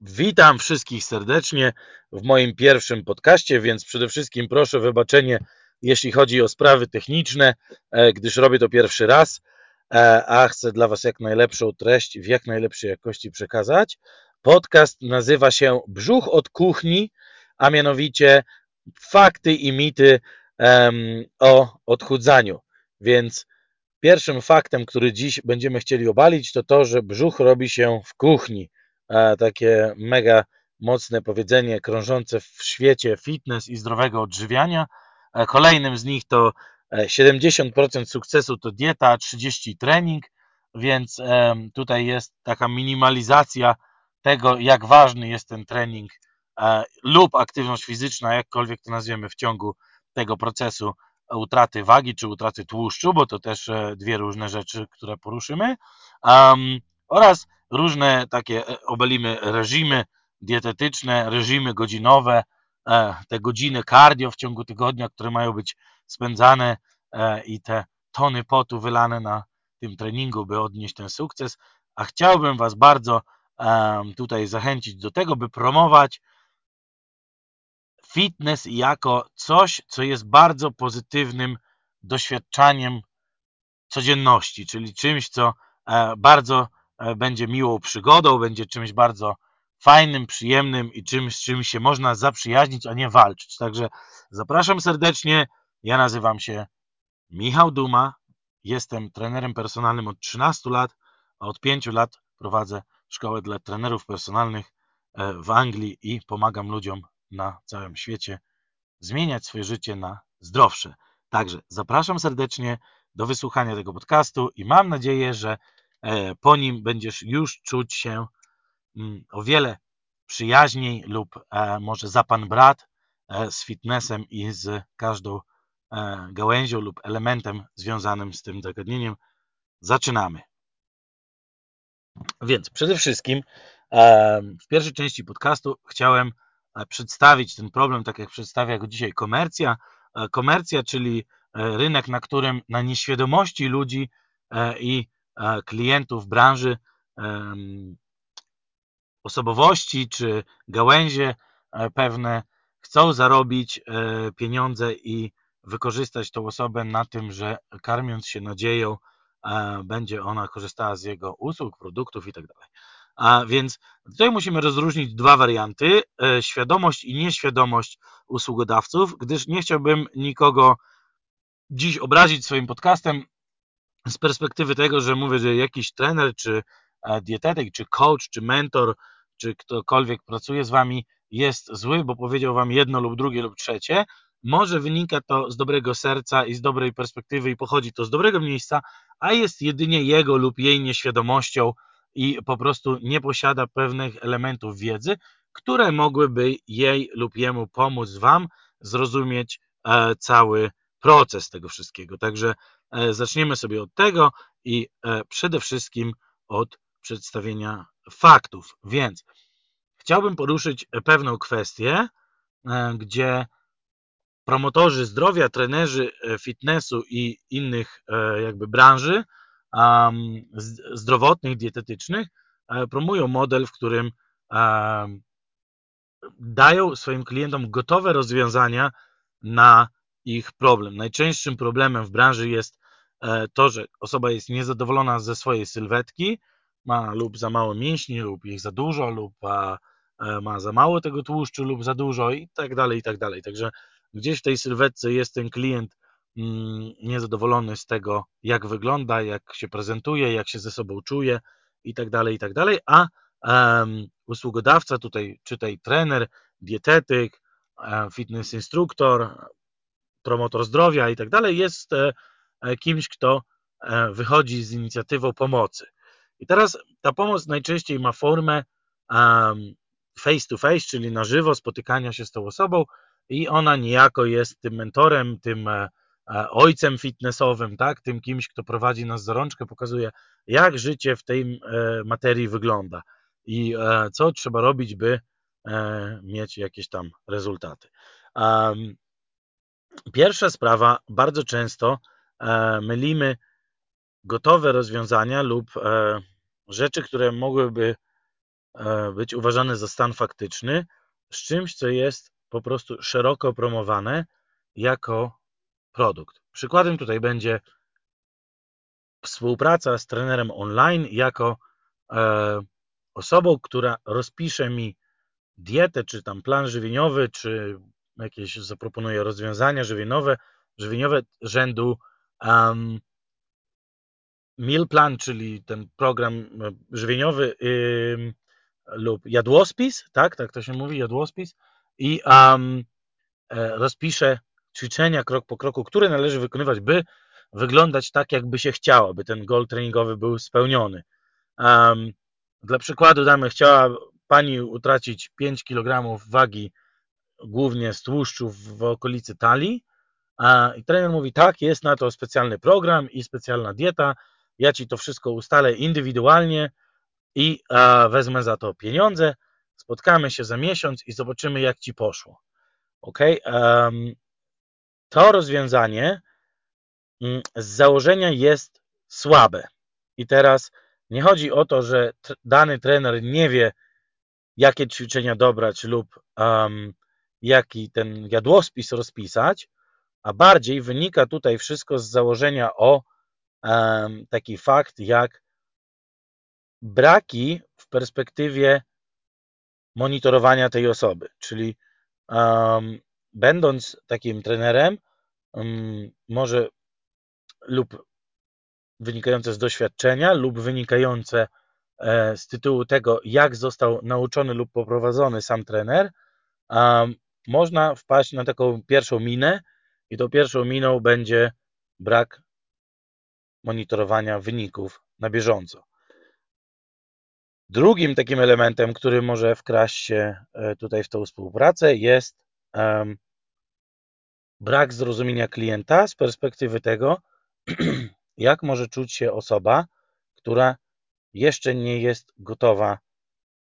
Witam wszystkich serdecznie w moim pierwszym podcaście, więc przede wszystkim proszę wybaczenie, jeśli chodzi o sprawy techniczne, e, gdyż robię to pierwszy raz, e, a chcę dla Was jak najlepszą treść w jak najlepszej jakości przekazać. Podcast nazywa się Brzuch od kuchni, a mianowicie fakty i mity o odchudzaniu. Więc pierwszym faktem, który dziś będziemy chcieli obalić, to to, że brzuch robi się w kuchni takie mega mocne powiedzenie krążące w świecie fitness i zdrowego odżywiania. Kolejnym z nich to 70% sukcesu to dieta, a 30% trening, więc tutaj jest taka minimalizacja tego, jak ważny jest ten trening lub aktywność fizyczna, jakkolwiek to nazwiemy w ciągu tego procesu utraty wagi czy utraty tłuszczu, bo to też e, dwie różne rzeczy, które poruszymy. Oraz różne takie e, obelimy reżimy dietetyczne, reżimy godzinowe, e, te godziny cardio w ciągu tygodnia, które mają być spędzane e, i te tony potu wylane na tym treningu, by odnieść ten sukces. A chciałbym Was bardzo tutaj zachęcić do tego, by promować fitness jako coś, co jest bardzo pozytywnym doświadczaniem codzienności, czyli czymś, co bardzo będzie miłą przygodą, będzie czymś bardzo fajnym, przyjemnym i czymś, z czym się można zaprzyjaźnić, a nie walczyć. Także zapraszam serdecznie. Ja nazywam się Michał Duma. Jestem trenerem personalnym od 13 lat, a od 5 lat prowadzę szkołę dla trenerów personalnych e, w Anglii i pomagam ludziom na całym świecie zmieniać swoje życie na zdrowsze. Także zapraszam serdecznie do wysłuchania tego podcastu i mam nadzieję, że E, po nim będziesz już czuć się mm, o wiele przyjaźniej lub e, może za pan brat e, z fitnessem i z każdą gałęzią lub elementem związanym z tym zagadnieniem. Zaczynamy. Więc przede wszystkim w pierwszej części podcastu chciałem przedstawić ten problem, tak jak przedstawia go dzisiaj komercja. Komercja, czyli rynek, na którym na nieświadomości ludzi i klientów branży, osobowości czy gałęzie e, pewne chcą zarobić e, pieniądze i wykorzystać tą osobę na tym, że karmiąc się nadzieją, e, będzie ona korzystała z jego usług, produktów itd. Tak A więc tutaj musimy rozróżnić dwa warianty: świadomość i nieświadomość usługodawców, gdyż nie chciałbym nikogo dziś obrazić swoim podcastem z perspektywy tego, że mówię, że jakiś trener, czy e, dietetyk, czy coach, czy mentor, czy ktokolwiek pracuje z wami jest zły, bo powiedział wam jedno lub drugie lub trzecie, może wynika to z dobrego serca i z dobrej perspektywy i pochodzi to z dobrego miejsca, a jest jedynie jego lub jej nieświadomością i po prostu nie posiada pewnych elementów wiedzy, które mogłyby jej lub jemu pomóc wam zrozumieć e, cały proces tego wszystkiego. Także zaczniemy sobie od tego i e, przede wszystkim od przedstawienia faktów. Więc chciałbym poruszyć pewną kwestię, e, gdzie promotorzy zdrowia, trenerzy fitnessu i innych jakby branży zdrowotnych, dietetycznych promują model, w którym dają swoim klientom gotowe rozwiązania na ich problem. Najczęstszym problemem w branży jest E, to, że osoba jest niezadowolona ze swojej sylwetki, ma lub za mało mięśni, lub ich za dużo, lub e, ma za mało tego tłuszczu, lub za dużo i tak dalej, i tak dalej. Także gdzieś w tej sylwetce jest ten klient mm, niezadowolony z tego, jak wygląda, jak się prezentuje, jak się ze sobą czuje i tak dalej, i tak dalej, a um, usługodawca tutaj, czytaj trener, dietetyk, e, fitness instruktor, promotor zdrowia i tak dalej, jest E, kimś, kto e, wychodzi z inicjatywą pomocy. I teraz ta pomoc najczęściej ma formę face to face, czyli na żywo spotykania się z tą osobą i ona niejako jest tym mentorem, tym e, ojcem fitnessowym, tak? tym kimś, kto prowadzi nas za rączkę, pokazuje, jak życie w tej materii wygląda i co trzeba robić, by mieć jakieś tam rezultaty. Pierwsza sprawa, bardzo często E, mylimy gotowe rozwiązania lub e, rzeczy, które mogłyby e, być uważany za stan faktyczny z czymś, co jest po prostu szeroko promowane jako produkt. Przykładem tutaj będzie współpraca z trenerem online jako e, osobą, która rozpisze mi dietę, czy tam plan żywieniowy, czy jakieś zaproponuje rozwiązania żywieniowe, żywieniowe rzędu um, meal plan, czyli ten program e, żywieniowy yy, lub jadłospis, tak, tak to się mówi, jadłospis i um, rozpisze ćwiczenia krok po kroku, które należy wykonywać, by wyglądać tak, jakby się chciało, by ten goal treningowy był spełniony. Um, dla przykładu damy, chciała Pani utracić 5 kg wagi, głównie z tłuszczów w okolicy talii. I trener mówi, tak, jest na to specjalny program i specjalna dieta. Ja Ci to wszystko ustalę indywidualnie i wezmę za to pieniądze. Spotkamy się za miesiąc i zobaczymy, jak Ci poszło. Ok? To rozwiązanie mm, z założenia jest słabe. I teraz nie chodzi o to, że dany trener nie wie, jakie ćwiczenia dobrać lub um, jaki ten jadłospis rozpisać, a bardziej wynika tutaj wszystko z założenia o um, taki fakt jak braki w perspektywie monitorowania tej osoby, czyli um, będąc takim trenerem, um, może lub wynikające z doświadczenia, lub wynikające E, z tytułu tego, jak został nauczony lub poprowadzony sam trener, można wpaść na taką pierwszą minę i tą pierwszą miną będzie brak monitorowania wyników na bieżąco. Drugim takim elementem, który może wkraść się e, tutaj w tą współpracę jest brak zrozumienia klienta z perspektywy tego, jak może czuć się osoba, która jeszcze nie jest gotowa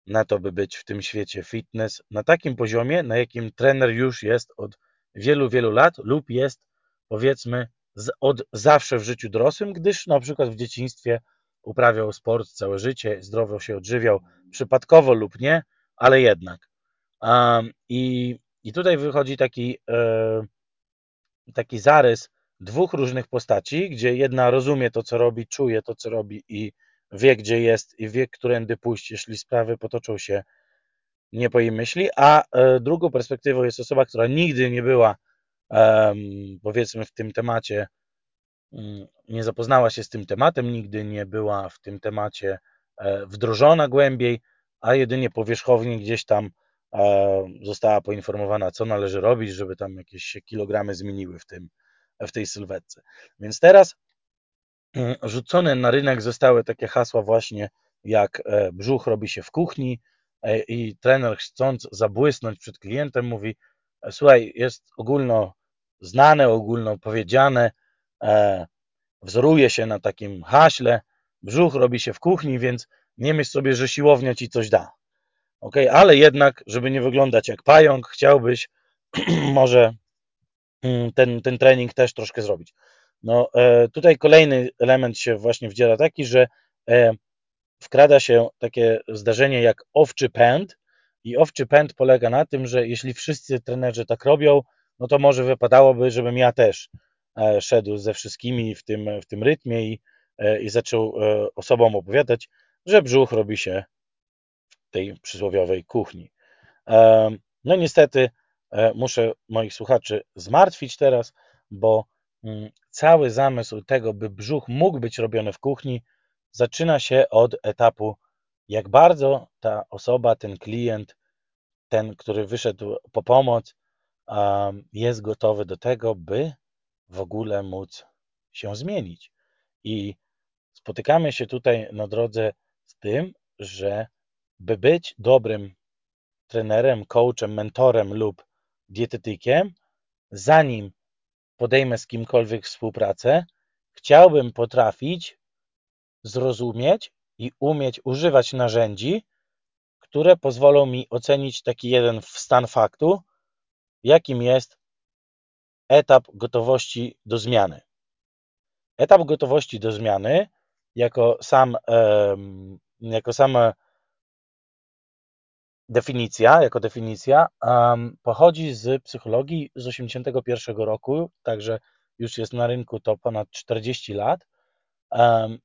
na to, by być w tym świecie fitness na takim poziomie, na jakim trener już jest od wielu, wielu lat lub jest powiedzmy od zawsze w życiu dorosłym, gdyż na przykład w dzieciństwie uprawiał sport całe życie, zdrowo się odżywiał, przypadkowo lub nie, ale jednak. I, i tutaj wychodzi taki, e, taki zarys dwóch różnych postaci, gdzie jedna rozumie to, co robi, czuje to, co robi i wie, gdzie jest i wie, którędy pójść, jeśli sprawy potoczą się nie po jej myśli, a e, drugą perspektywą jest osoba, która nigdy nie była, powiedzmy, w tym temacie, mm, nie zapoznała się z tym tematem, nigdy nie była w tym temacie e, wdrożona głębiej, a jedynie powierzchownie gdzieś tam e, została poinformowana, co należy robić, żeby tam jakieś kilogramy zmieniły w, tym, w tej sylwetce. Więc teraz Mm, rzucone na rynek zostały takie hasła właśnie jak brzuch robi się w kuchni i trener chcąc zabłysnąć przed klientem mówi e, słuchaj, jest ogólno znane, ogólno powiedziane, wzoruje się na takim haśle, brzuch robi się w kuchni, więc nie myśl sobie, że siłownia ci coś da. Ok, ale jednak, żeby nie wyglądać jak pająk, chciałbyś może mm, ten, ten trening też troszkę zrobić. No, e, tutaj kolejny element się właśnie wdziera taki, że e, wkrada się takie zdarzenie jak owczy pęd i owczy pęd polega na tym, że jeśli wszyscy trenerzy tak robią, no to może wypadałoby, żebym ja też e, szedł ze wszystkimi w tym, w tym rytmie i, i zaczął osobom opowiadać, że brzuch robi się w tej przysłowiowej kuchni. No niestety muszę moich słuchaczy zmartwić teraz, bo Mm, cały zamysł tego, by brzuch mógł być robiony w kuchni, zaczyna się od etapu, jak bardzo ta osoba, ten klient, ten, który wyszedł po pomoc, jest gotowy do tego, by w ogóle móc się zmienić. I spotykamy się tutaj na drodze z tym, że by być dobrym trenerem, coachem, mentorem lub dietetykiem, zanim podejmę z kimkolwiek współpracę, chciałbym potrafić zrozumieć i umieć używać narzędzi, które pozwolą mi ocenić taki jeden stan faktu, jakim jest etap gotowości do zmiany. Etap gotowości do zmiany jako sam, jako sam definicja, jako definicja, pochodzi z psychologii z 81 roku, także już jest na rynku to ponad 40 lat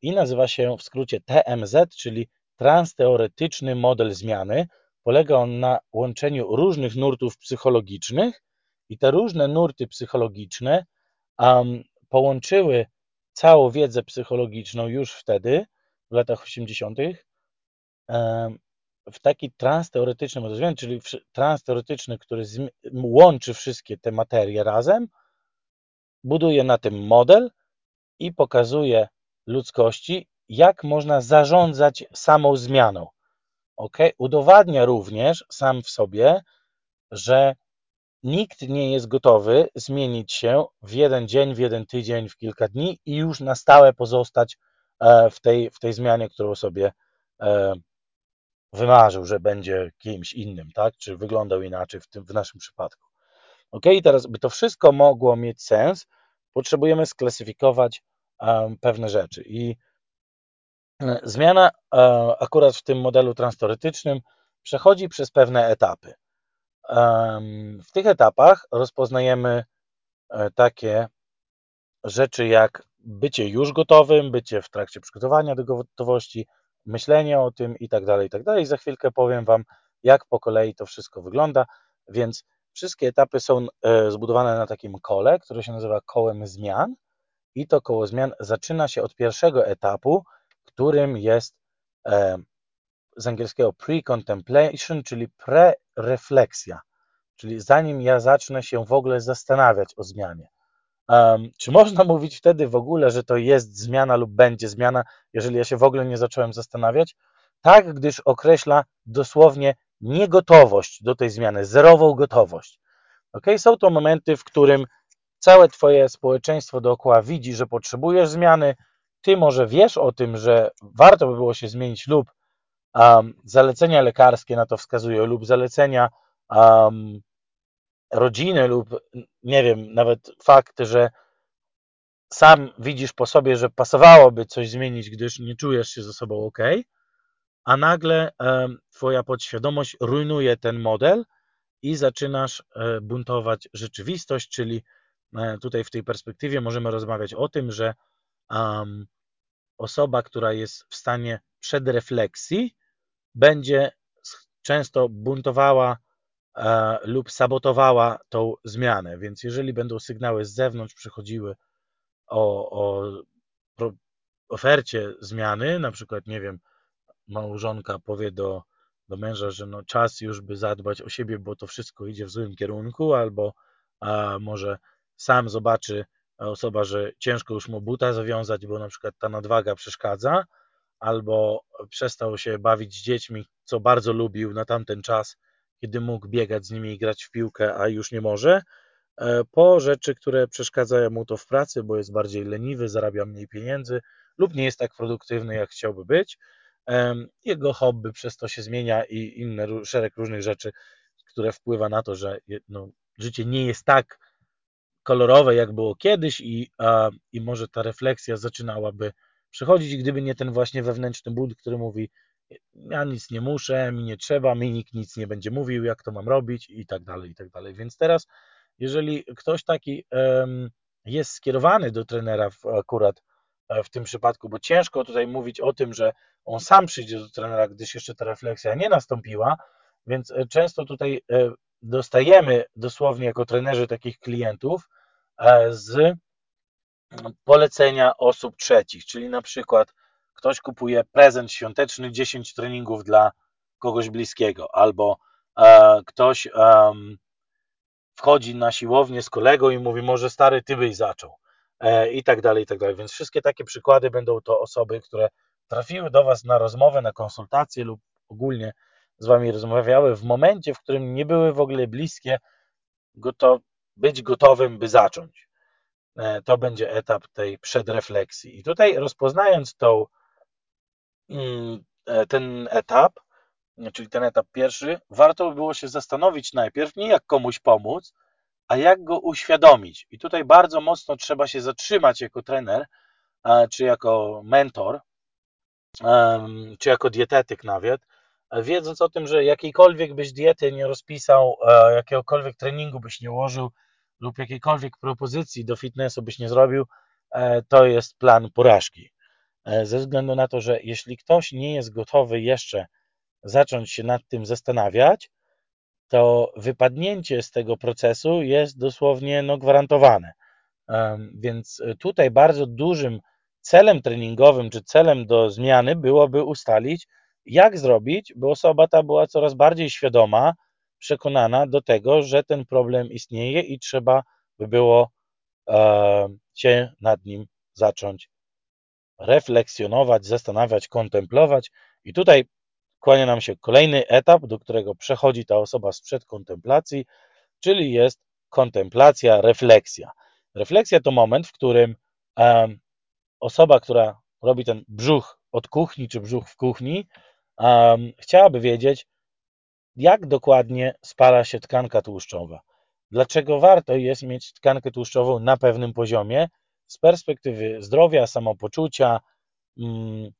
i nazywa się w skrócie TMZ, czyli Transteoretyczny Model Zmiany. Polega on na łączeniu różnych nurtów psychologicznych i te różne nurty psychologiczne um, połączyły całą wiedzę psychologiczną już wtedy, w latach 80., w taki transteoretyczny model zmiany, czyli transteoretyczny, który łączy wszystkie te materie razem, buduje na tym model i pokazuje ludzkości, jak można zarządzać samą zmianą. Ok? Udowadnia również sam w sobie, że nikt nie jest gotowy zmienić się w jeden dzień, w jeden tydzień, w kilka dni i już na stałe pozostać e, w tej, w tej zmianie, którą sobie e, wymarzył, że będzie kimś innym, tak? Czy wyglądał inaczej w, tym, w naszym przypadku. Ok, i teraz, by to wszystko mogło mieć sens, potrzebujemy sklasyfikować pewne rzeczy. I e, zmiana um, akurat w tym modelu transteoretycznym przechodzi przez pewne etapy. W tych etapach rozpoznajemy e, takie rzeczy jak bycie już gotowym, bycie w trakcie przygotowania do gotowości, myślenie o tym i tak dalej, i tak dalej. Za chwilkę powiem Wam, jak po kolei to wszystko wygląda, więc wszystkie etapy są e, zbudowane na takim kole, które się nazywa kołem zmian i to koło zmian zaczyna się od pierwszego etapu, którym jest e, z angielskiego pre-contemplation, czyli pre-refleksja, czyli zanim ja zacznę się w ogóle zastanawiać o zmianie. Um, czy można mówić wtedy w ogóle, że to jest zmiana lub będzie zmiana, jeżeli ja się w ogóle nie zacząłem zastanawiać? Tak, gdyż określa dosłownie niegotowość do tej zmiany, zerową gotowość. Okay? Są to momenty, w którym całe Twoje społeczeństwo dookoła widzi, że potrzebujesz zmiany, Ty może wiesz o tym, że warto by było się zmienić lub um, zalecenia lekarskie na to wskazują, lub zalecenia um, rodziny lub nie wiem, nawet fakt, że sam widzisz po sobie, że pasowałoby coś zmienić, gdyż nie czujesz się ze sobą ok, a nagle Twoja podświadomość rujnuje ten model i zaczynasz e, buntować rzeczywistość, czyli tutaj w tej perspektywie możemy rozmawiać o tym, że um, osoba, która jest w stanie przedrefleksji, będzie często buntowała E, lub sabotowała tą zmianę. Więc jeżeli będą sygnały z zewnątrz przychodziły o, o ofercie zmiany, na przykład, nie wiem, małżonka powie do, do męża, że no czas już by zadbać o siebie, bo to wszystko idzie w złym kierunku, albo a może sam zobaczy osoba, że ciężko już mu buta zawiązać, bo na przykład ta nadwaga przeszkadza, albo przestał się bawić z dziećmi, co bardzo lubił na tamten czas, kiedy mógł biegać z nimi i grać w piłkę, a już nie może, e, po rzeczy, które przeszkadzają mu to w pracy, bo jest bardziej leniwy, zarabia mniej pieniędzy lub nie jest tak produktywny, jak chciałby być. Jego hobby przez to się zmienia i inny szereg różnych rzeczy, które wpływa na to, że no, życie nie jest tak kolorowe, jak było kiedyś i, i może ta refleksja zaczynałaby przychodzić, gdyby nie ten właśnie wewnętrzny bunt, który mówi, ja nic nie muszę, mi nie trzeba, mi nikt nic nie będzie mówił, jak to mam robić i tak dalej, i tak dalej. Więc teraz, jeżeli ktoś taki jest skierowany do trenera w, akurat e, w tym przypadku, bo ciężko tutaj mówić o tym, że on sam przyjdzie do trenera, gdyż jeszcze ta refleksja nie nastąpiła, więc e, często tutaj e, dostajemy dosłownie jako trenerzy takich klientów z polecenia osób trzecich, czyli na przykład ktoś kupuje prezent świąteczny 10 treningów dla kogoś bliskiego, albo e, ktoś wchodzi na siłownię z kolegą i mówi, może stary, ty byś zaczął. E, I tak dalej, i tak dalej. Więc wszystkie takie przykłady będą to osoby, które trafiły do Was na rozmowę, na konsultację lub ogólnie z Wami rozmawiały w momencie, w którym nie były w ogóle bliskie gotow być gotowym, by zacząć. E, to będzie etap tej przedrefleksji. I tutaj rozpoznając tą Mm, e, ten etap, czyli ten etap pierwszy, warto by było się zastanowić najpierw nie jak komuś pomóc, a jak go uświadomić. I tutaj bardzo mocno trzeba się zatrzymać jako trener, czy jako mentor, czy jako dietetyk nawet, wiedząc o tym, że jakiejkolwiek byś diety nie rozpisał, e, jakiegokolwiek treningu byś nie ułożył lub jakiejkolwiek propozycji do fitnessu byś nie zrobił, e, to jest plan porażki. E, ze względu na to, że jeśli ktoś nie jest gotowy jeszcze zacząć się nad tym zastanawiać, to wypadnięcie z tego procesu jest dosłownie no, gwarantowane. Więc tutaj bardzo dużym celem treningowym czy celem do zmiany byłoby ustalić, jak zrobić, by osoba ta była coraz bardziej świadoma, przekonana do tego, że ten problem istnieje i trzeba by było się nad nim zacząć refleksjonować, zastanawiać, kontemplować. I tutaj kłania nam się kolejny etap, do którego przechodzi ta osoba sprzed kontemplacji, czyli jest kontemplacja, refleksja. Refleksja to moment, w którym um, osoba, która robi ten brzuch od kuchni, czy brzuch w kuchni, um, chciałaby wiedzieć, jak dokładnie spala się tkanka tłuszczowa. Dlaczego warto jest mieć tkankę tłuszczową na pewnym poziomie z perspektywy zdrowia, samopoczucia, mm,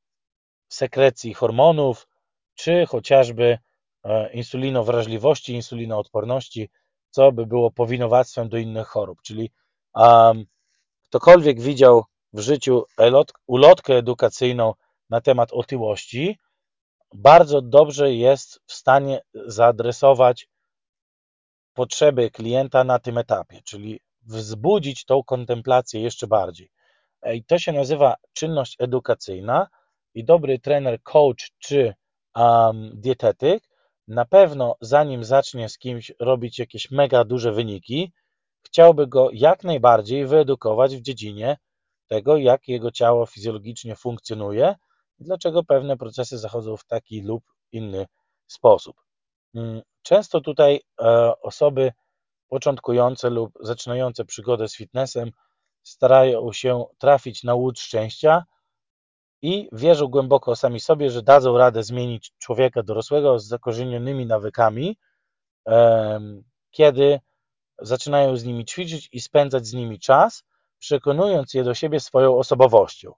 sekrecji hormonów, czy chociażby e, insulinowrażliwości, insulinoodporności, co by było powinowactwem do innych chorób. Czyli um, ktokolwiek widział w życiu ulotkę edukacyjną na temat otyłości, bardzo dobrze jest w stanie zaadresować potrzeby klienta na tym etapie, czyli wzbudzić tą kontemplację jeszcze bardziej. I to się nazywa czynność edukacyjna i dobry trener, coach czy um, dietetyk na pewno zanim zacznie z kimś robić jakieś mega duże wyniki, chciałby go jak najbardziej wyedukować w dziedzinie tego, jak jego ciało fizjologicznie funkcjonuje dlaczego pewne procesy zachodzą w taki lub inny sposób. Mm, często tutaj e, osoby początkujące lub zaczynające przygodę z fitnessem starają się trafić na łódź szczęścia i wierzą głęboko sami sobie, że dadzą radę zmienić człowieka dorosłego z zakorzenionymi nawykami, kiedy zaczynają z nimi ćwiczyć i spędzać z nimi czas, przekonując je do siebie swoją osobowością.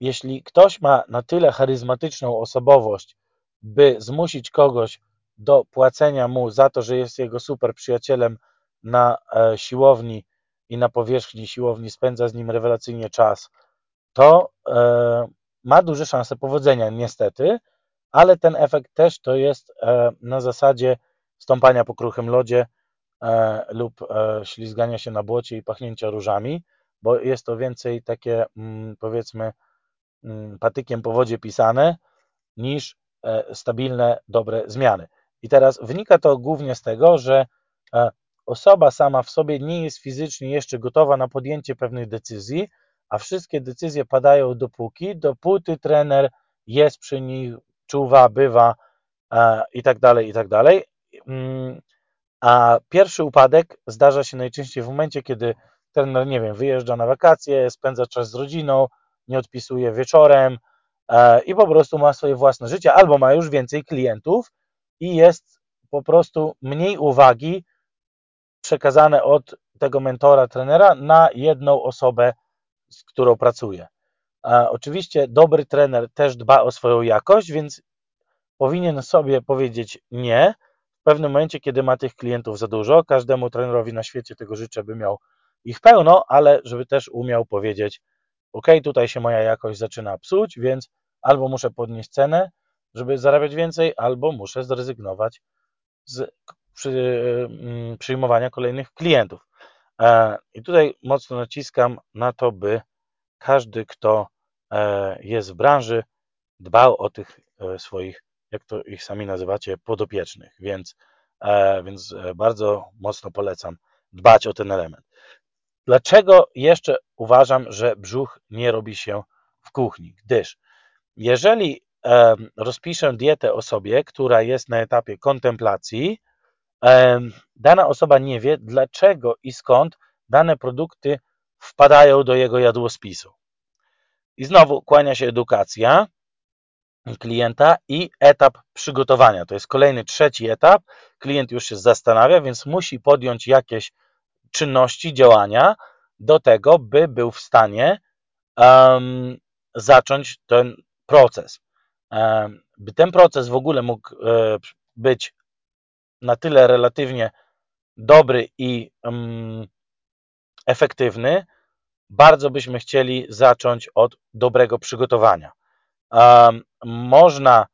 Jeśli ktoś ma na tyle charyzmatyczną osobowość, by zmusić kogoś do płacenia mu za to, że jest jego super przyjacielem na e, siłowni i na powierzchni siłowni spędza z nim rewelacyjnie czas, to e, ma duże szanse powodzenia, niestety, ale ten efekt też to jest e, na zasadzie stąpania po kruchym lodzie lub ślizgania się na błocie i pachnięcia różami, bo jest to więcej takie, mm, powiedzmy, patykiem po wodzie pisane niż stabilne, dobre zmiany. I teraz wynika to głównie z tego, że e, osoba sama w sobie nie jest fizycznie jeszcze gotowa na podjęcie pewnych decyzji, a wszystkie decyzje padają dopóki, dopóty trener jest przy nich, czuwa, bywa e, i tak dalej, i tak dalej. Mm, a pierwszy upadek zdarza się najczęściej w momencie, kiedy trener, nie wiem, wyjeżdża na wakacje, spędza czas z rodziną, nie odpisuje wieczorem e, i po prostu ma swoje własne życie, albo ma już więcej klientów, i jest po prostu mniej uwagi przekazane od tego mentora, trenera na jedną osobę, z którą pracuje. oczywiście dobry trener też dba o swoją jakość, więc powinien sobie powiedzieć nie w pewnym momencie, kiedy ma tych klientów za dużo. Każdemu trenerowi na świecie tego życzę, by miał ich pełno, ale żeby też umiał powiedzieć: OK, tutaj się moja jakość zaczyna psuć, więc albo muszę podnieść cenę, żeby zarabiać więcej, albo muszę zrezygnować z przy, mm, przyjmowania kolejnych klientów. E, I tutaj mocno naciskam na to, by każdy, kto e, jest w branży, dbał o tych e, swoich, jak to ich sami nazywacie, podopiecznych. Więc, więc bardzo mocno polecam dbać o ten element. Dlaczego jeszcze uważam, że brzuch nie robi się w kuchni? Gdyż jeżeli rozpiszę dietę osobie, która jest na etapie kontemplacji, dana osoba nie wie, dlaczego i skąd dane produkty wpadają do jego jadłospisu. I znowu kłania się edukacja klienta i etap przygotowania. To jest kolejny trzeci etap. Klient już się zastanawia, więc musi podjąć jakieś czynności, działania do tego, by był w stanie um, zacząć ten proces. by ten proces w ogóle mógł być na tyle relatywnie dobry i efektywny, bardzo byśmy chcieli zacząć od dobrego przygotowania. Można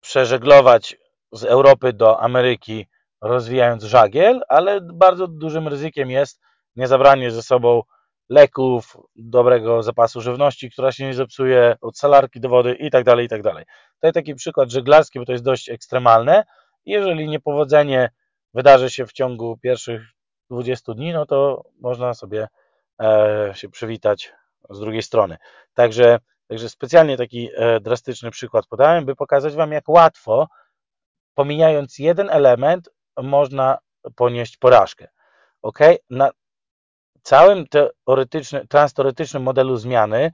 przeżeglować z Europy do Ameryki rozwijając żagiel, ale bardzo dużym ryzykiem jest niezabranie ze sobą leków, dobrego zapasu żywności, która się nie zepsuje, od salarki do wody i tak dalej, i tak dalej. Tutaj taki przykład żeglarski, bo to jest dość ekstremalne. Jeżeli niepowodzenie wydarzy się w ciągu pierwszych 20 dni, no to można sobie e, się przywitać z drugiej strony. Także, także specjalnie taki e, drastyczny przykład podałem, by pokazać Wam, jak łatwo, pomijając jeden element, można ponieść porażkę. Ok? Na całym teoretycznym, transteoretycznym modelu zmiany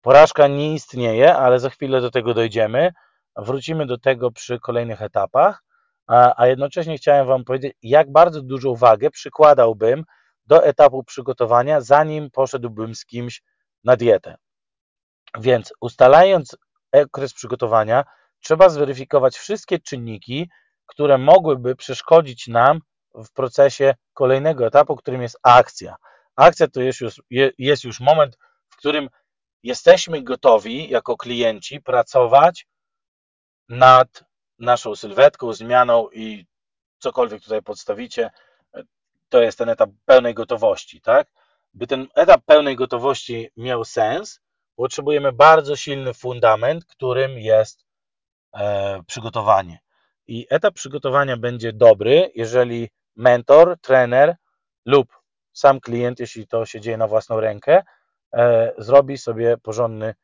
porażka nie istnieje, ale za chwilę do tego dojdziemy. Wrócimy do tego przy kolejnych etapach, a jednocześnie chciałem Wam powiedzieć, jak bardzo dużą wagę przykładałbym do etapu przygotowania, zanim poszedłbym z kimś na dietę. Więc ustalając okres przygotowania, trzeba zweryfikować wszystkie czynniki, które mogłyby przeszkodzić nam w procesie kolejnego etapu, którym jest akcja. Akcja to jest już, jest już moment, w którym jesteśmy gotowi jako klienci pracować nad naszą sylwetką, zmianą i cokolwiek tutaj podstawicie, to jest ten etap pełnej gotowości, tak? By ten etap pełnej gotowości miał sens, potrzebujemy bardzo silny fundament, którym jest e, przygotowanie. I etap przygotowania będzie dobry, jeżeli mentor, trener lub sam klient, jeśli to się dzieje na własną rękę, e, zrobi sobie porządny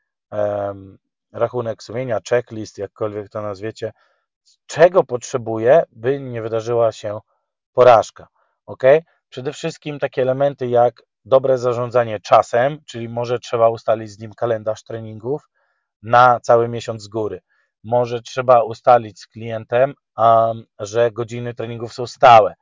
rachunek sumienia, checklist, jakkolwiek to nazwiecie, czego potrzebuje, by nie wydarzyła się porażka. Ok? Przede wszystkim takie elementy jak dobre zarządzanie czasem, czyli może trzeba ustalić z nim kalendarz treningów na cały miesiąc z góry. Może trzeba ustalić z klientem, że godziny treningów są stałe.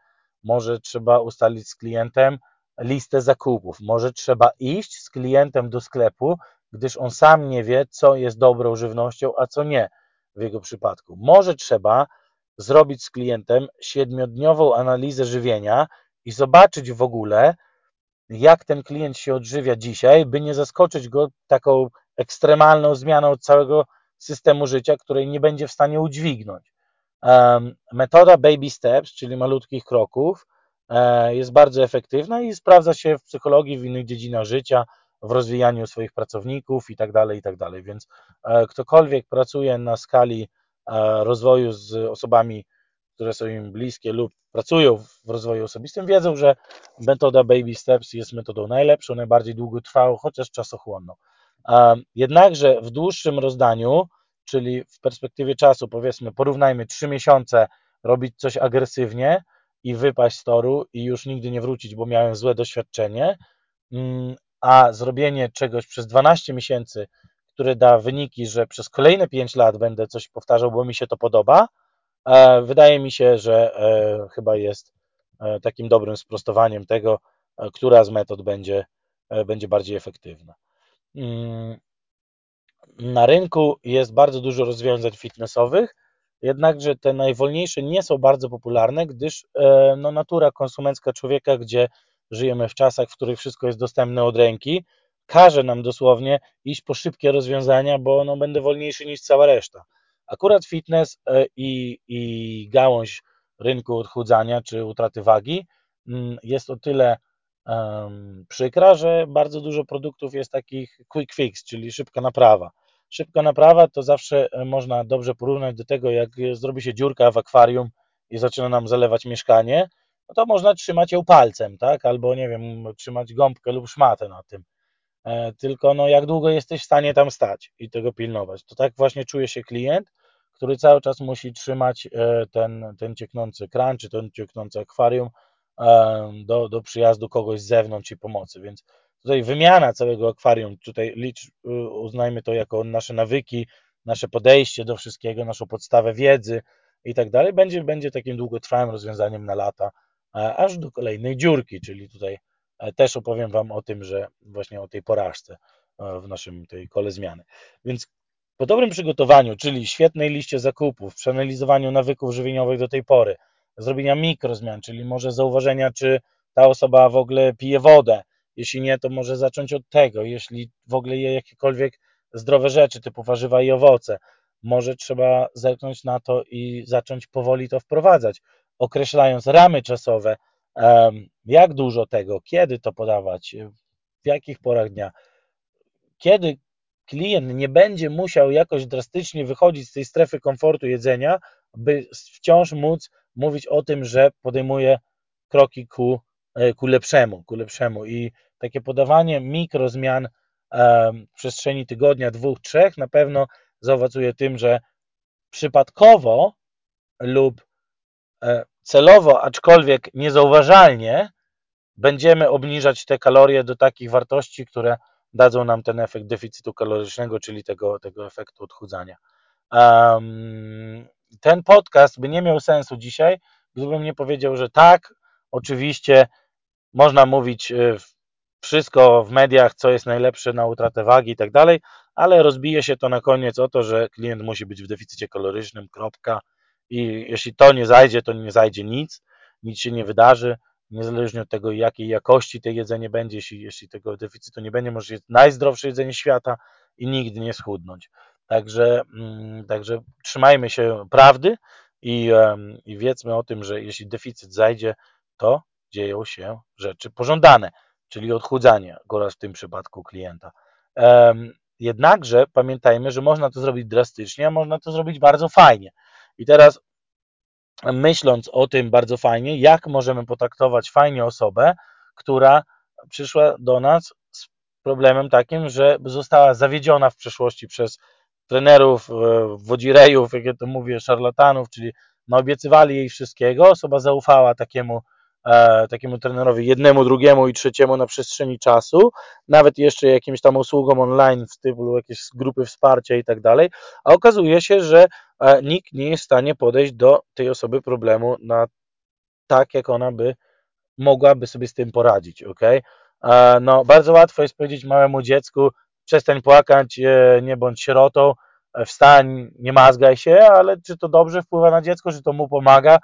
Może trzeba ustalić z klientem listę zakupów. Może trzeba iść z klientem do sklepu, gdyż on sam nie wie, co jest dobrą żywnością, a co nie w jego przypadku. Może trzeba zrobić z klientem siedmiodniową analizę żywienia i zobaczyć w ogóle, jak ten klient się odżywia dzisiaj, by nie zaskoczyć go taką ekstremalną zmianą całego systemu życia, której nie będzie w stanie udźwignąć. Metoda baby steps, czyli malutkich kroków, e, jest bardzo efektywna i sprawdza się w psychologii, w innych dziedzinach życia, w rozwijaniu swoich pracowników i tak dalej, i tak dalej. Więc e, ktokolwiek pracuje na skali e, rozwoju z osobami, które są im bliskie lub pracują w rozwoju osobistym, wiedzą, że metoda Baby Steps jest metodą najlepszą, najbardziej długotrwałą, chociaż czasochłonną. Jednakże w dłuższym rozdaniu, czyli w perspektywie czasu, powiedzmy, porównajmy 3 miesiące robić coś agresywnie i wypaść z toru i już nigdy nie wrócić, bo miałem złe doświadczenie, mm, a zrobienie czegoś przez 12 miesięcy, które da wyniki, że przez kolejne 5 lat będę coś powtarzał, bo mi się to podoba, e, wydaje mi się, że e, chyba jest e, takim dobrym sprostowaniem tego, która z metod będzie, będzie bardziej efektywna. Mm, na rynku jest bardzo dużo rozwiązań fitnessowych, jednakże te najwolniejsze nie są bardzo popularne, gdyż no, natura konsumencka człowieka, gdzie żyjemy w czasach, w których wszystko jest dostępne od ręki, każe nam dosłownie iść po szybkie rozwiązania, bo no, będę wolniejszy niż cała reszta. Akurat fitness e, i, i gałąź rynku odchudzania czy utraty wagi mm, jest o tyle um, przykra, że bardzo dużo produktów jest takich quick fix, czyli szybka naprawa. Szybka naprawa to zawsze e, można dobrze porównać do tego, jak zrobi się dziurka w akwarium i zaczyna nam zalewać mieszkanie, no to można trzymać ją palcem, tak? Albo nie wiem, trzymać gąbkę lub szmatę na tym. E, tylko no, jak długo jesteś w stanie tam stać i tego pilnować. To tak właśnie czuje się klient, który cały czas musi trzymać e, ten, ten cieknący kran, czy ten cieknący akwarium e, do, do przyjazdu kogoś z zewnątrz i pomocy. Więc tutaj wymiana całego akwarium, tutaj licz, uznajmy to jako nasze nawyki, nasze podejście do wszystkiego, naszą podstawę wiedzy i tak dalej, będzie, będzie takim długotrwałym rozwiązaniem na lata, aż do kolejnej dziurki, czyli tutaj e, też opowiem Wam o tym, że właśnie o tej porażce e, w naszym tej kole zmiany. Więc po dobrym przygotowaniu, czyli świetnej liście zakupów, przeanalizowaniu nawyków żywieniowych do tej pory, zrobienia mikrozmian, czyli może zauważenia, czy ta osoba w ogóle pije wodę. Jeśli nie, to może zacząć od tego. Jeśli w ogóle je jakiekolwiek zdrowe rzeczy, typu warzywa i owoce, może trzeba zerknąć na to i zacząć powoli to wprowadzać, określając ramy czasowe, jak dużo tego, kiedy to podawać, w jakich porach dnia. Kiedy klient nie będzie musiał jakoś drastycznie wychodzić z tej strefy komfortu jedzenia, by wciąż móc mówić o tym, że podejmuje kroki ku, e, ku lepszemu, ku lepszemu. I takie podawanie mikrozmian w przestrzeni tygodnia, dwóch, trzech na pewno zaowocuje tym, że przypadkowo lub e, celowo, aczkolwiek niezauważalnie, będziemy obniżać te kalorie do takich wartości, które dadzą nam ten efekt deficytu kalorycznego, czyli tego, tego efektu odchudzania. Um, ten podcast by nie miał sensu dzisiaj, gdybym nie powiedział, że tak, oczywiście można mówić e, wszystko w mediach, co jest najlepsze na utratę wagi i tak dalej, ale rozbije się to na koniec o to, że klient musi być w deficycie kalorycznym, kropka. I jeśli to nie zajdzie, to nie zajdzie nic, nic się nie wydarzy, niezależnie od tego, jakiej jakości to jedzenie będzie, jeśli, jeśli tego deficytu nie będzie, może jest najzdrowsze jedzenie świata i nigdy nie schudnąć. Także, mm, także trzymajmy się prawdy i, i wiedzmy o tym, że jeśli deficyt zajdzie, to dzieją się rzeczy pożądane, czyli odchudzanie, oraz w tym przypadku klienta. Jednakże pamiętajmy, że można to zrobić drastycznie, a można to zrobić bardzo fajnie. I teraz myśląc o tym bardzo fajnie, jak możemy potraktować fajnie osobę, która przyszła do nas z problemem takim, że została zawiedziona w przeszłości przez trenerów, e, wodzirejów, jak ja to mówię, szarlatanów, czyli naobiecywali jej wszystkiego, osoba zaufała takiemu E, takiemu trenerowi jednemu, drugiemu i trzeciemu na przestrzeni czasu, nawet jeszcze jakimś tam usługom online w stylu jakieś grupy wsparcia i tak dalej, a okazuje się, że e, nikt nie jest w stanie podejść do tej osoby problemu na tak, jak ona by mogłaby sobie z tym poradzić, ok? E, no, bardzo łatwo jest powiedzieć małemu dziecku, przestań płakać, nie bądź sierotą, wstań, nie mazgaj się, ale czy to dobrze wpływa na dziecko, czy to mu pomaga,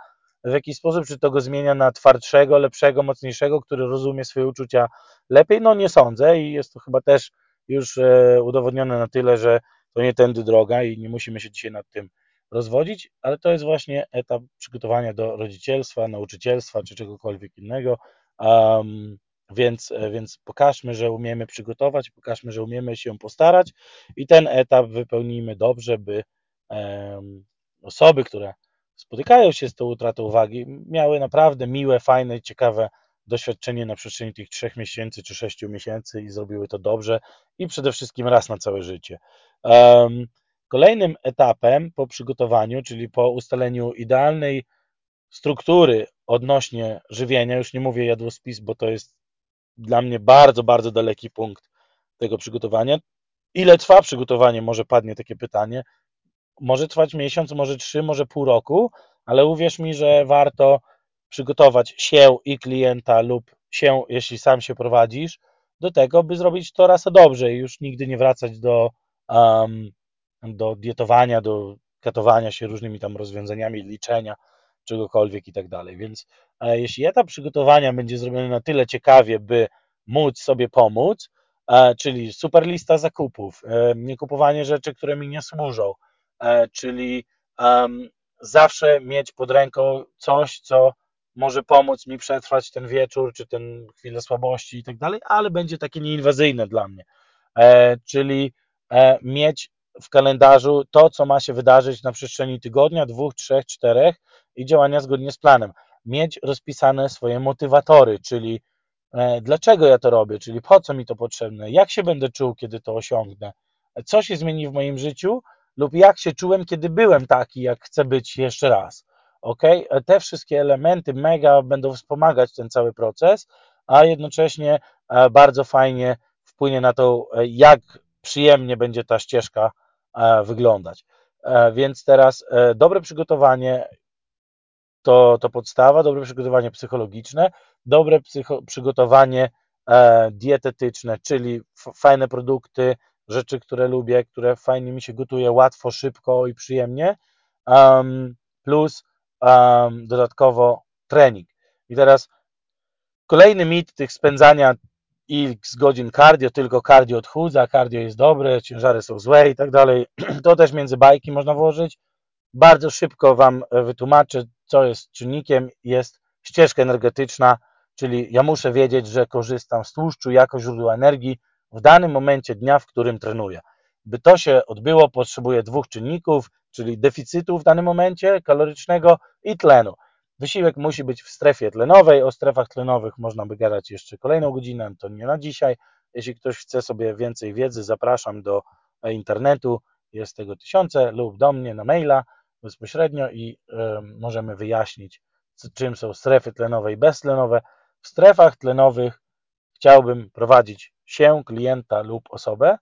w jakiś sposób, czy to go zmienia na twardszego, lepszego, mocniejszego, który rozumie swoje uczucia lepiej? No nie sądzę i jest to chyba też już e, udowodnione na tyle, że to nie tędy droga i nie musimy się dzisiaj nad tym rozwodzić, ale to jest właśnie etap przygotowania do rodzicielstwa, nauczycielstwa czy czegokolwiek innego. Um, więc, e, więc pokażmy, że umiemy przygotować, pokażmy, że umiemy się postarać i ten etap wypełnijmy dobrze, by osoby, które spotykają się z tą utratą uwagi, miały naprawdę miłe, fajne, ciekawe doświadczenie na przestrzeni tych trzech miesięcy czy sześciu miesięcy i zrobiły to dobrze i przede wszystkim raz na całe życie. Kolejnym etapem po przygotowaniu, czyli po ustaleniu idealnej struktury odnośnie żywienia, już nie mówię jadłospis, bo to jest dla mnie bardzo, bardzo daleki punkt tego przygotowania. Ile trwa przygotowanie? Może padnie takie pytanie może trwać miesiąc, może trzy, może pół roku, ale uwierz mi, że warto przygotować się i klienta lub się, jeśli sam się prowadzisz, do tego, by zrobić to raz dobrze i już nigdy nie wracać do, um, do dietowania, do katowania się różnymi tam rozwiązaniami, liczenia, czegokolwiek i tak dalej. Więc jeśli etap przygotowania będzie zrobiony na tyle ciekawie, by móc sobie pomóc, e, czyli super lista zakupów, e, nie kupowanie rzeczy, które mi nie służą, E, czyli zawsze mieć pod ręką coś, co może pomóc mi przetrwać ten wieczór, czy ten chwilę słabości i tak dalej, ale będzie takie nieinwazyjne dla mnie. E, czyli e, mieć w kalendarzu to, co ma się wydarzyć na przestrzeni tygodnia, dwóch, trzech, czterech i działania zgodnie z planem. Mieć rozpisane swoje motywatory, czyli dlaczego ja to robię, czyli po co mi to potrzebne, jak się będę czuł, kiedy to osiągnę, co się zmieni w moim życiu, lub jak się czułem, kiedy byłem taki, jak chcę być jeszcze raz. Ok? Te wszystkie elementy mega będą wspomagać ten cały proces, a jednocześnie e, bardzo fajnie wpłynie na to, e, jak przyjemnie będzie ta ścieżka e, wyglądać. Więc teraz dobre przygotowanie to, to podstawa, dobre przygotowanie psychologiczne, dobre psycho, przygotowanie dietetyczne, czyli fajne produkty, rzeczy, które lubię, które fajnie mi się gotuje, łatwo, szybko i przyjemnie, um, plus um, dodatkowo trening. I teraz kolejny mit tych spędzania x godzin cardio, tylko cardio odchudza, cardio jest dobre, ciężary są złe i tak dalej. To też między bajki można włożyć. Bardzo szybko Wam wytłumaczę, co jest czynnikiem. Jest ścieżka energetyczna, czyli ja muszę wiedzieć, że korzystam z tłuszczu jako źródła energii w danym momencie dnia, w którym trenuję. By to się odbyło, potrzebuję dwóch czynników, czyli deficytu w danym momencie kalorycznego i tlenu. Wysiłek musi być w strefie tlenowej. O strefach tlenowych można by gadać jeszcze kolejną godzinę, to nie na dzisiaj. Jeśli ktoś chce sobie więcej wiedzy, zapraszam do internetu. Jest tego tysiące lub do mnie na maila bezpośrednio i możemy wyjaśnić, czym są strefy tlenowe i beztlenowe. W strefach tlenowych chciałbym prowadzić się, klienta lub osobę,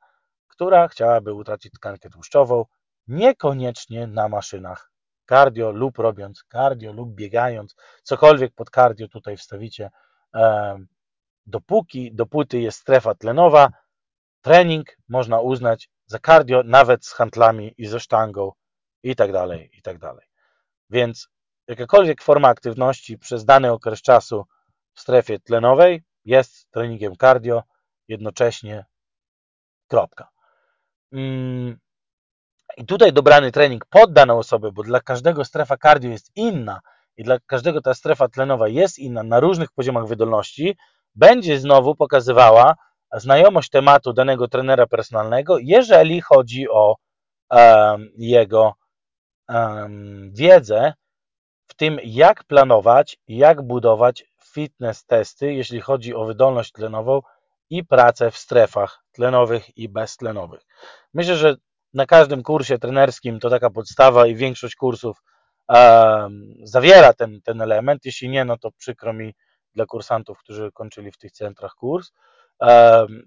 która chciałaby utracić tkankę tłuszczową, niekoniecznie na maszynach cardio lub robiąc cardio lub biegając, cokolwiek pod cardio tutaj wstawicie, dopóki, dopóty jest strefa tlenowa, trening można uznać za cardio, nawet z handlami i ze sztangą i tak dalej, i tak dalej. Więc jakakolwiek forma aktywności przez dany okres czasu w strefie tlenowej jest treningiem cardio, jednocześnie kropka. Mm, I tutaj dobrany trening pod daną osobę, bo dla każdego strefa cardio jest inna i dla każdego ta strefa tlenowa jest inna na różnych poziomach wydolności, będzie znowu pokazywała znajomość tematu danego trenera personalnego, jeżeli chodzi o um, jego wiedzę w tym, jak planować, jak budować fitness testy, jeśli chodzi o wydolność tlenową i pracę w strefach tlenowych i beztlenowych. Myślę, że na każdym kursie trenerskim to taka podstawa i większość kursów zawiera ten, ten element. Jeśli nie, no to przykro mi dla kursantów, którzy kończyli w tych centrach kurs.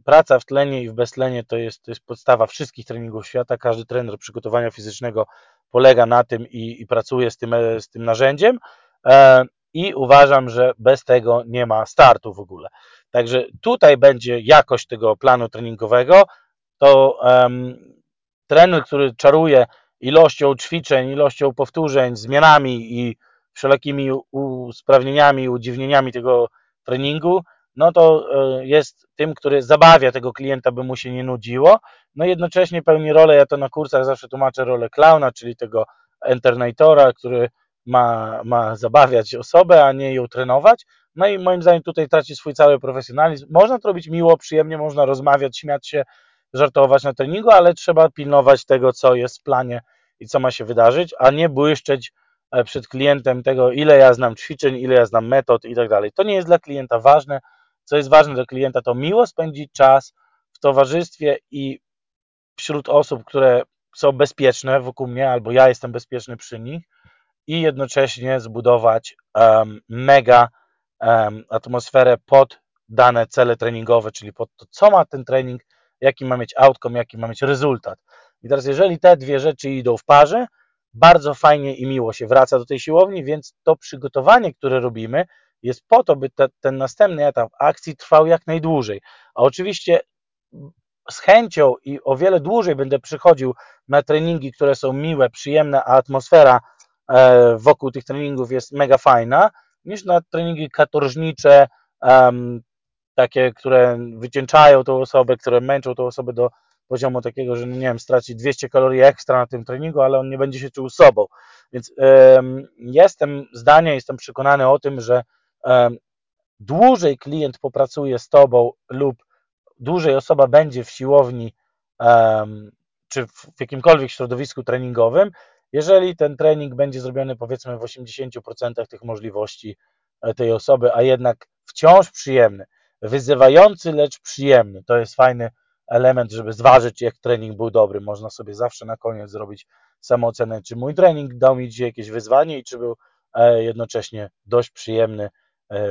Praca w tlenie i w beztlenie to jest, to jest podstawa wszystkich treningów świata. Każdy trener przygotowania fizycznego polega na tym i, i pracuje z tym, z tym narzędziem. I uważam, że bez tego nie ma startu w ogóle. Także tutaj będzie jakość tego planu treningowego. To um, trener, który czaruje ilością ćwiczeń, ilością powtórzeń, zmianami i wszelakimi usprawnieniami, udziwnieniami tego treningu, no to e, jest tym, który zabawia tego klienta, by mu się nie nudziło. No jednocześnie pełni rolę, ja to na kursach zawsze tłumaczę rolę klauna, czyli tego enternatora, który ma, ma zabawiać osobę, a nie ją trenować. No i moim zdaniem tutaj traci swój cały profesjonalizm. Można to robić miło, przyjemnie, można rozmawiać, śmiać się, żartować na treningu, ale trzeba pilnować tego, co jest w planie i co ma się wydarzyć, a nie błyszczeć e, przed klientem tego, ile ja znam ćwiczeń, ile ja znam metod i tak dalej. To nie jest dla klienta ważne. Co jest ważne dla klienta, to miło spędzić czas w towarzystwie i wśród osób, które są bezpieczne wokół mnie, albo ja jestem bezpieczny przy nich i jednocześnie zbudować um, mega um, atmosferę pod dane cele treningowe, czyli pod to, co ma ten trening, jaki ma mieć outcome, jaki ma mieć rezultat. I teraz, jeżeli te dwie rzeczy idą w parze, bardzo fajnie i miło się wraca do tej siłowni, więc to przygotowanie, które robimy, jest po to, by te, ten następny etap akcji trwał jak najdłużej. A oczywiście z chęcią i o wiele dłużej będę przychodził na treningi, które są miłe, przyjemne, a atmosfera e, wokół tych treningów jest mega fajna, niż na treningi katorżnicze, takie, które wycieńczają tą osobę, które męczą tą osobę do poziomu takiego, że nie wiem, straci 200 kalorii ekstra na tym treningu, ale on nie będzie się czuł sobą. Więc jestem zdania, jestem przekonany o tym, że dłużej klient popracuje z tobą lub dłużej osoba będzie w siłowni czy w jakimkolwiek środowisku treningowym, jeżeli ten trening będzie zrobiony powiedzmy w 80% tych możliwości e, tej osoby, a jednak wciąż przyjemny, wyzywający, lecz przyjemny. To jest fajny element, żeby zważyć, jak trening był dobry. Można sobie zawsze na koniec zrobić samoocenę, czy mój trening dał mi dzisiaj jakieś wyzwanie i czy był e, jednocześnie dość przyjemny,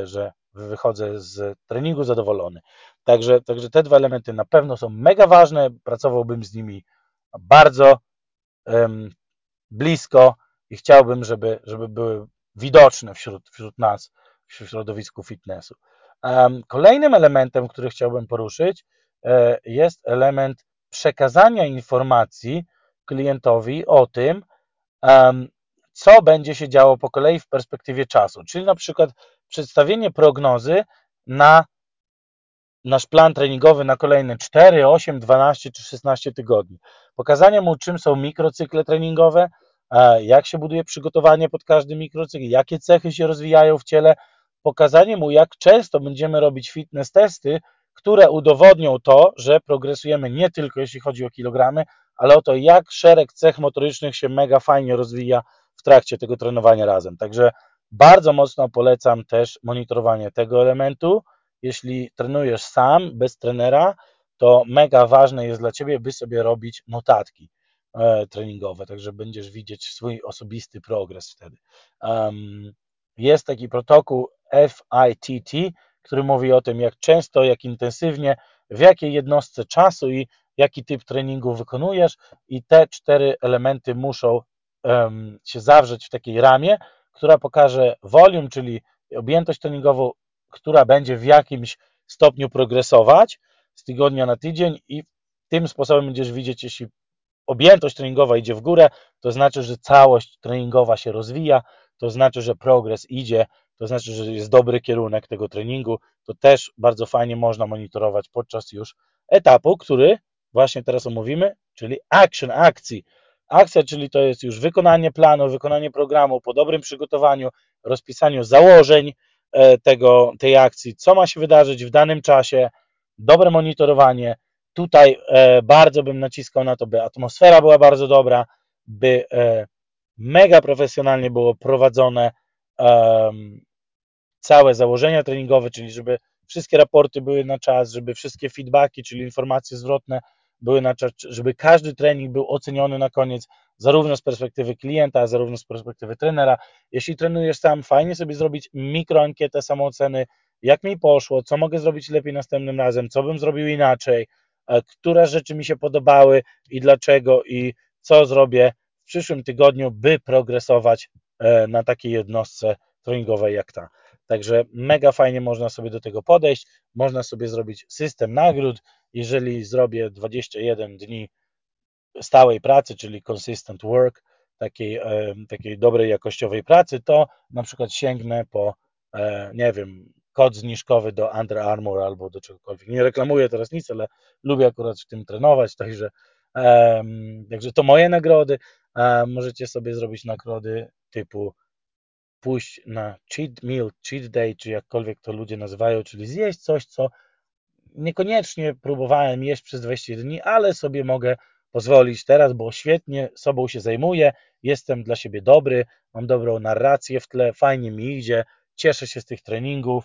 że wychodzę z treningu zadowolony. Także, także te dwa elementy na pewno są mega ważne. Pracowałbym z nimi bardzo um, blisko i chciałbym, żeby, żeby były widoczne wśród, wśród nas, w środowisku fitnessu. Kolejnym elementem, który chciałbym poruszyć, e, jest element przekazania informacji klientowi o tym, co będzie się działo po kolei w perspektywie czasu. Czyli na przykład przedstawienie prognozy na nasz plan treningowy na kolejne 4, 8, 12 czy 16 tygodni. Pokazanie mu, czym są mikrocykle treningowe, jak się buduje przygotowanie pod każdy mikrocykl, jakie cechy się rozwijają w ciele, pokazanie mu, jak często będziemy robić fitness testy, które udowodnią to, że progresujemy nie tylko jeśli chodzi o kilogramy, ale o to, jak szereg cech motorycznych się mega fajnie rozwija w trakcie tego trenowania razem. Także bardzo mocno polecam też monitorowanie tego elementu. Jeśli trenujesz sam, bez trenera, to mega ważne jest dla Ciebie, by sobie robić notatki e, treningowe, także będziesz widzieć swój osobisty progres wtedy. Jest taki protokół FITT, który mówi o tym, jak często, jak intensywnie, w jakiej jednostce czasu i jaki typ treningu wykonujesz, i te cztery elementy muszą się zawrzeć w takiej ramie, która pokaże volume, czyli objętość treningową, która będzie w jakimś stopniu progresować z tygodnia na tydzień, i tym sposobem będziesz widzieć, jeśli objętość treningowa idzie w górę, to znaczy, że całość treningowa się rozwija, to znaczy, że progres idzie, to znaczy, że jest dobry kierunek tego treningu. To też bardzo fajnie można monitorować podczas już etapu, który właśnie teraz omówimy, czyli action, akcji. Akcja, czyli to jest już wykonanie planu, wykonanie programu po dobrym przygotowaniu, rozpisaniu założeń e, tego, tej akcji, co ma się wydarzyć w danym czasie, dobre monitorowanie. Tutaj e, bardzo bym naciskał na to, by atmosfera była bardzo dobra, by e, mega profesjonalnie było prowadzone całe założenia treningowe, czyli żeby wszystkie raporty były na czas, żeby wszystkie feedbacki, czyli informacje zwrotne były na żeby każdy trening był oceniony na koniec, zarówno z perspektywy klienta, zarówno z perspektywy trenera. Jeśli trenujesz sam, fajnie sobie zrobić mikroankietę samooceny, jak mi poszło, co mogę zrobić lepiej następnym razem, co bym zrobił inaczej, e, które rzeczy mi się podobały i dlaczego i co zrobię w przyszłym tygodniu, by progresować e, na takiej jednostce treningowej jak ta. Także mega fajnie można sobie do tego podejść. Można sobie zrobić system nagród. Jeżeli zrobię 21 dni stałej pracy, czyli consistent work, takiej, takiej dobrej jakościowej pracy, to na przykład sięgnę po, e, nie wiem, kod zniżkowy do Under Armour albo do czegokolwiek. Nie reklamuję teraz nic, ale lubię akurat w tym trenować, także, także to moje nagrody. Możecie sobie zrobić nagrody typu pójść na cheat meal, cheat day, czy jakkolwiek to ludzie nazywają, czyli zjeść coś, co niekoniecznie próbowałem jeść przez 20 dni, ale sobie mogę pozwolić teraz, bo świetnie sobą się zajmuję, jestem dla siebie dobry, mam dobrą narrację w tle, fajnie mi idzie, cieszę się z tych treningów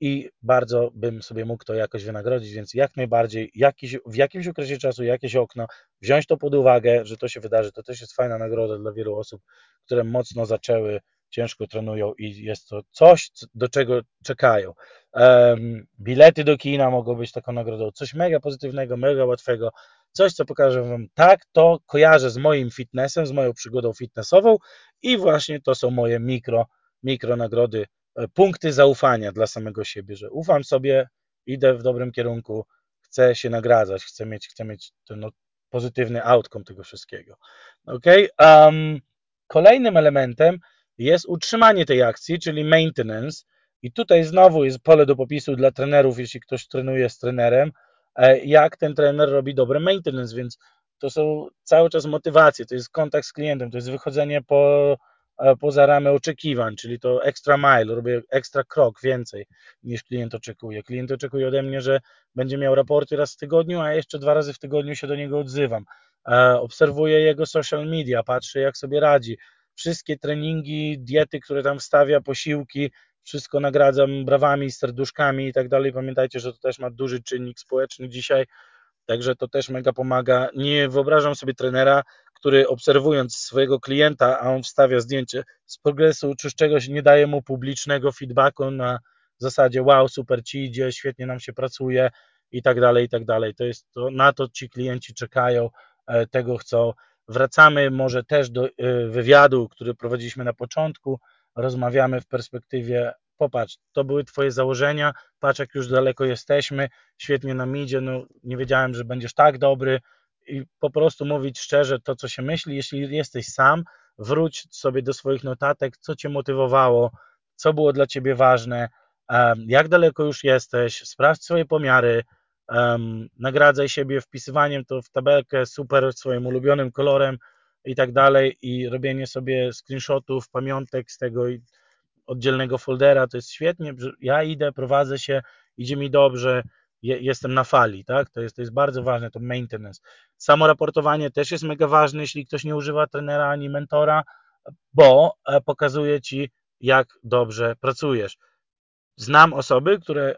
i bardzo bym sobie mógł to jakoś wynagrodzić, więc jak najbardziej jakiś, w jakimś okresie czasu jakieś okno, wziąć to pod uwagę, że to się wydarzy, to też jest fajna nagroda dla wielu osób, które mocno zaczęły ciężko trenują i jest to coś, do czego czekają. Bilety do kina mogą być taką nagrodą, coś mega pozytywnego, mega łatwego, coś, co pokaże Wam, tak, to kojarzę z moim fitnessem, z moją przygodą fitnessową i właśnie to są moje mikro, mikro nagrody, e, punkty zaufania dla samego siebie, że ufam sobie, idę w dobrym kierunku, chcę się nagradzać, chcę mieć, chcę mieć ten no, pozytywny outcome tego wszystkiego. Ok? Um, kolejnym elementem jest utrzymanie tej akcji, czyli maintenance. I tutaj znowu jest pole do popisu dla trenerów, jeśli ktoś trenuje z trenerem, e, jak ten trener robi dobre maintenance, więc to są cały czas motywacje, to jest kontakt z klientem, to jest wychodzenie po, e, poza ramy oczekiwań, czyli to extra mile, robię ekstra krok więcej niż klient oczekuje. Klient oczekuje ode mnie, że będzie miał raporty raz w tygodniu, a jeszcze dwa razy w tygodniu się do niego odzywam. E, obserwuję jego social media, patrzę jak sobie radzi, wszystkie treningi, diety, które tam wstawia, posiłki, wszystko nagradzam brawami, serduszkami i tak dalej. Pamiętajcie, że to też ma duży czynnik społeczny dzisiaj, także to też mega pomaga. Nie wyobrażam sobie trenera, który obserwując swojego klienta, a on wstawia zdjęcie z progresu czy z czegoś, nie daje mu publicznego feedbacku na zasadzie wow, super ci idzie, świetnie nam się pracuje i tak dalej, i tak dalej. To jest to, na to ci klienci czekają, e, tego chcą. Wracamy może też do y, wywiadu, który prowadziliśmy na początku. Rozmawiamy w perspektywie, popatrz, to były Twoje założenia, patrz jak już daleko jesteśmy, świetnie nam idzie, no nie wiedziałem, że będziesz tak dobry, i po prostu mówić szczerze to, co się myśli. Jeśli jesteś sam, wróć sobie do swoich notatek, co cię motywowało, co było dla ciebie ważne, jak daleko już jesteś, sprawdź swoje pomiary, nagradzaj siebie wpisywaniem to w tabelkę super swoim ulubionym kolorem i tak dalej i robienie sobie screenshotów, pamiątek z tego oddzielnego foldera, to jest świetnie, ja idę, prowadzę się, idzie mi dobrze, jestem na fali, tak? To jest, to jest bardzo ważne, to maintenance. Samo raportowanie też jest mega ważne, jeśli ktoś nie używa trenera ani mentora, bo e, pokazuje ci, jak dobrze pracujesz. Znam osoby, które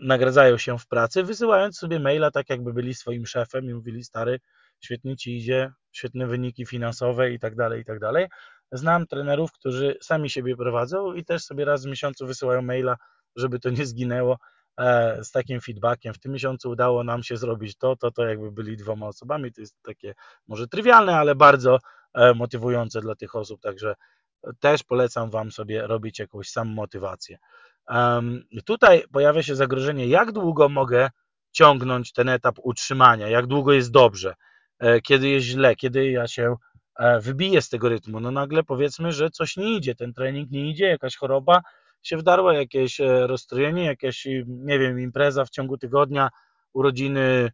nagradzają się w pracy, wysyłając sobie maila tak, jakby byli swoim szefem i mówili, stary, świetnie ci idzie, świetne wyniki finansowe i tak dalej, i tak dalej. Znam trenerów, którzy sami siebie prowadzą i też sobie raz w miesiącu wysyłają maila, żeby to nie zginęło e, z takim feedbackiem. W tym miesiącu udało nam się zrobić to, to, to jakby byli dwoma osobami. To jest takie może trywialne, ale bardzo e, motywujące dla tych osób, także też polecam Wam sobie robić jakąś samomotywację. Tutaj pojawia się zagrożenie, jak długo mogę ciągnąć ten etap utrzymania, jak długo jest dobrze, e, kiedy jest źle, kiedy ja się e, wybiję z tego rytmu. No nagle powiedzmy, że coś nie idzie, ten trening nie idzie, jakaś choroba się wdarła, jakieś e, rozstrojenie, jakaś, nie wiem, impreza w ciągu tygodnia, urodziny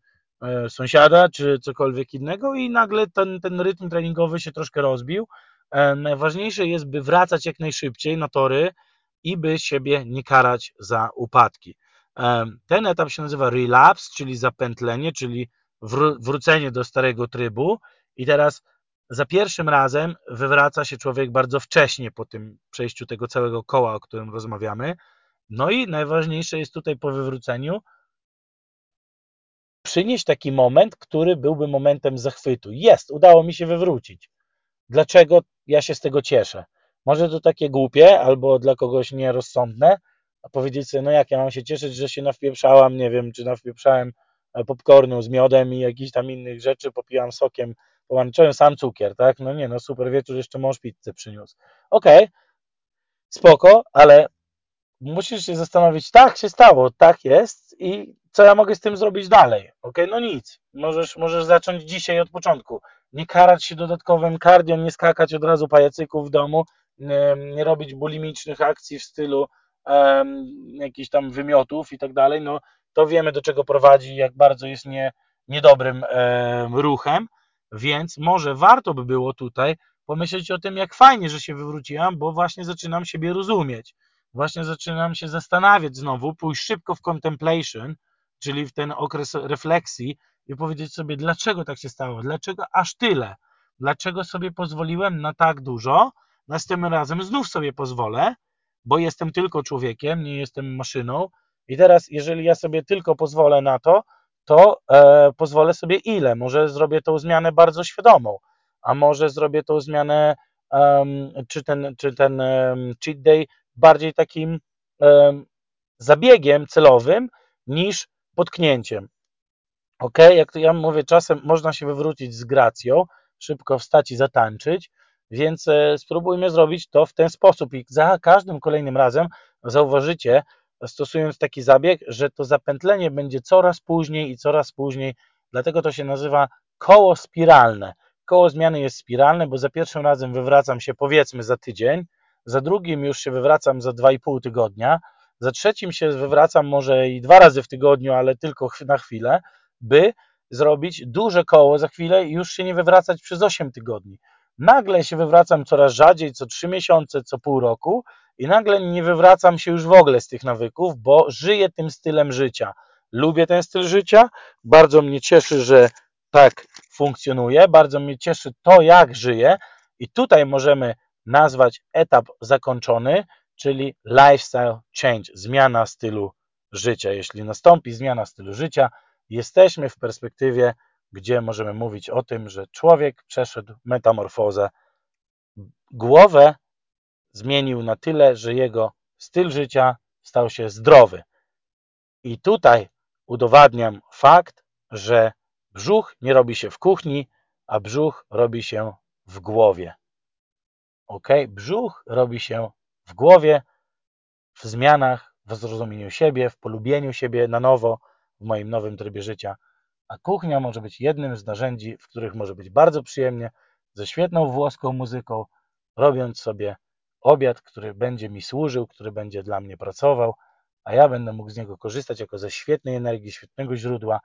sąsiada, czy cokolwiek innego i nagle ten, ten rytm treningowy się troszkę rozbił. Najważniejsze jest, by wracać jak najszybciej na tory, i by siebie nie karać za upadki. Ten etap się nazywa relapse, czyli zapętlenie, czyli wrócenie do starego trybu i teraz za pierwszym razem wywraca się człowiek bardzo wcześnie po tym przejściu tego całego koła, o którym rozmawiamy. No i najważniejsze jest tutaj po wywróceniu przynieść taki moment, który byłby momentem zachwytu. Jest, udało mi się wywrócić. Dlaczego ja się z tego cieszę? Może to takie głupie albo dla kogoś nierozsądne, a powiedzieć sobie, no jak ja mam się cieszyć, że się nawpieprzałam, nie wiem, czy nawpieprzałem e, popcornu z miodem i jakichś tam innych rzeczy, popijam sokiem pomarańczowym, sam cukier, tak? No nie, no super wieczór, jeszcze mąż pizzę przyniósł. Okej, okay, spoko, ale musisz się zastanowić, tak się stało, tak jest i co ja mogę z tym zrobić dalej? Ok, no nic. Możesz, możesz zacząć dzisiaj od początku. Nie karać się dodatkowym cardio, nie skakać od razu pajacyków w domu, nie robić bulimicznych akcji w stylu um, jakichś tam wymiotów i tak dalej, no to wiemy do czego prowadzi, jak bardzo jest nie, niedobrym um, ruchem, więc może warto by było tutaj pomyśleć o tym, jak fajnie, że się wywróciłam, bo właśnie zaczynam siebie rozumieć, właśnie zaczynam się zastanawiać znowu, pójść szybko w contemplation, czyli w ten okres refleksji i powiedzieć sobie, dlaczego tak się stało, dlaczego aż tyle, dlaczego sobie pozwoliłem na tak dużo, Następnym razem znów sobie pozwolę, bo jestem tylko człowiekiem, nie jestem maszyną. I teraz, jeżeli ja sobie tylko pozwolę na to, to e, pozwolę sobie ile? Może zrobię tą zmianę bardzo świadomą, a może zrobię tą zmianę, um, czy ten, czy ten um, cheat day bardziej takim um, zabiegiem celowym niż potknięciem. Ok, jak to ja mówię, czasem można się wywrócić z gracją, szybko wstać i zatańczyć, więc e, spróbujmy zrobić to w ten sposób i za każdym kolejnym razem zauważycie, stosując taki zabieg, że to zapętlenie będzie coraz później i coraz później, dlatego to się nazywa koło spiralne. Koło zmiany jest spiralne, bo za pierwszym razem wywracam się powiedzmy za tydzień, za drugim już się wywracam za 2,5 tygodnia, za trzecim się wywracam może i dwa razy w tygodniu, ale tylko na chwilę, by zrobić duże koło za chwilę i już się nie wywracać przez 8 tygodni. Nagle się wywracam coraz rzadziej, co trzy miesiące, co pół roku i nagle nie wywracam się już w ogóle z tych nawyków, bo żyję tym stylem życia. Lubię ten styl życia, bardzo mnie cieszy, że tak funkcjonuje, bardzo mnie cieszy to, jak żyję i tutaj możemy nazwać etap zakończony, czyli lifestyle change, zmiana stylu życia. Jeśli nastąpi zmiana stylu życia, jesteśmy w perspektywie gdzie możemy mówić o tym, że człowiek przeszedł metamorfozę. Głowę zmienił na tyle, że jego styl życia stał się zdrowy. I tutaj udowadniam fakt, że brzuch nie robi się w kuchni, a brzuch robi się w głowie. Ok? Brzuch robi się w głowie, w zmianach, w zrozumieniu siebie, w polubieniu siebie na nowo, w moim nowym trybie życia a kuchnia może być jednym z narzędzi, w których może być bardzo przyjemnie, ze świetną włoską muzyką, robiąc sobie obiad, który będzie mi służył, który będzie dla mnie pracował, a ja będę mógł z niego korzystać jako ze świetnej energii, świetnego źródła.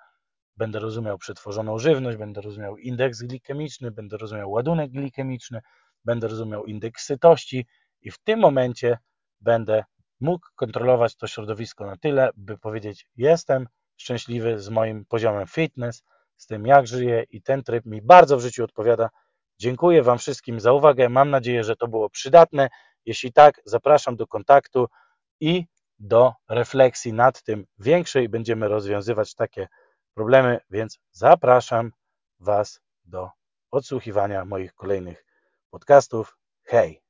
Będę rozumiał przetworzoną żywność, będę rozumiał indeks glikemiczny, będę rozumiał ładunek glikemiczny, będę rozumiał indeks sytości i w tym momencie będę mógł kontrolować to środowisko na tyle, by powiedzieć: Jestem szczęśliwy z moim poziomem fitness, z tym jak żyję i ten tryb mi bardzo w życiu odpowiada. Dziękuję Wam wszystkim za uwagę. Mam nadzieję, że to było przydatne. Jeśli tak, zapraszam do kontaktu i do refleksji nad tym większej. Będziemy rozwiązywać takie problemy, więc zapraszam Was do odsłuchiwania moich kolejnych podcastów. Hej!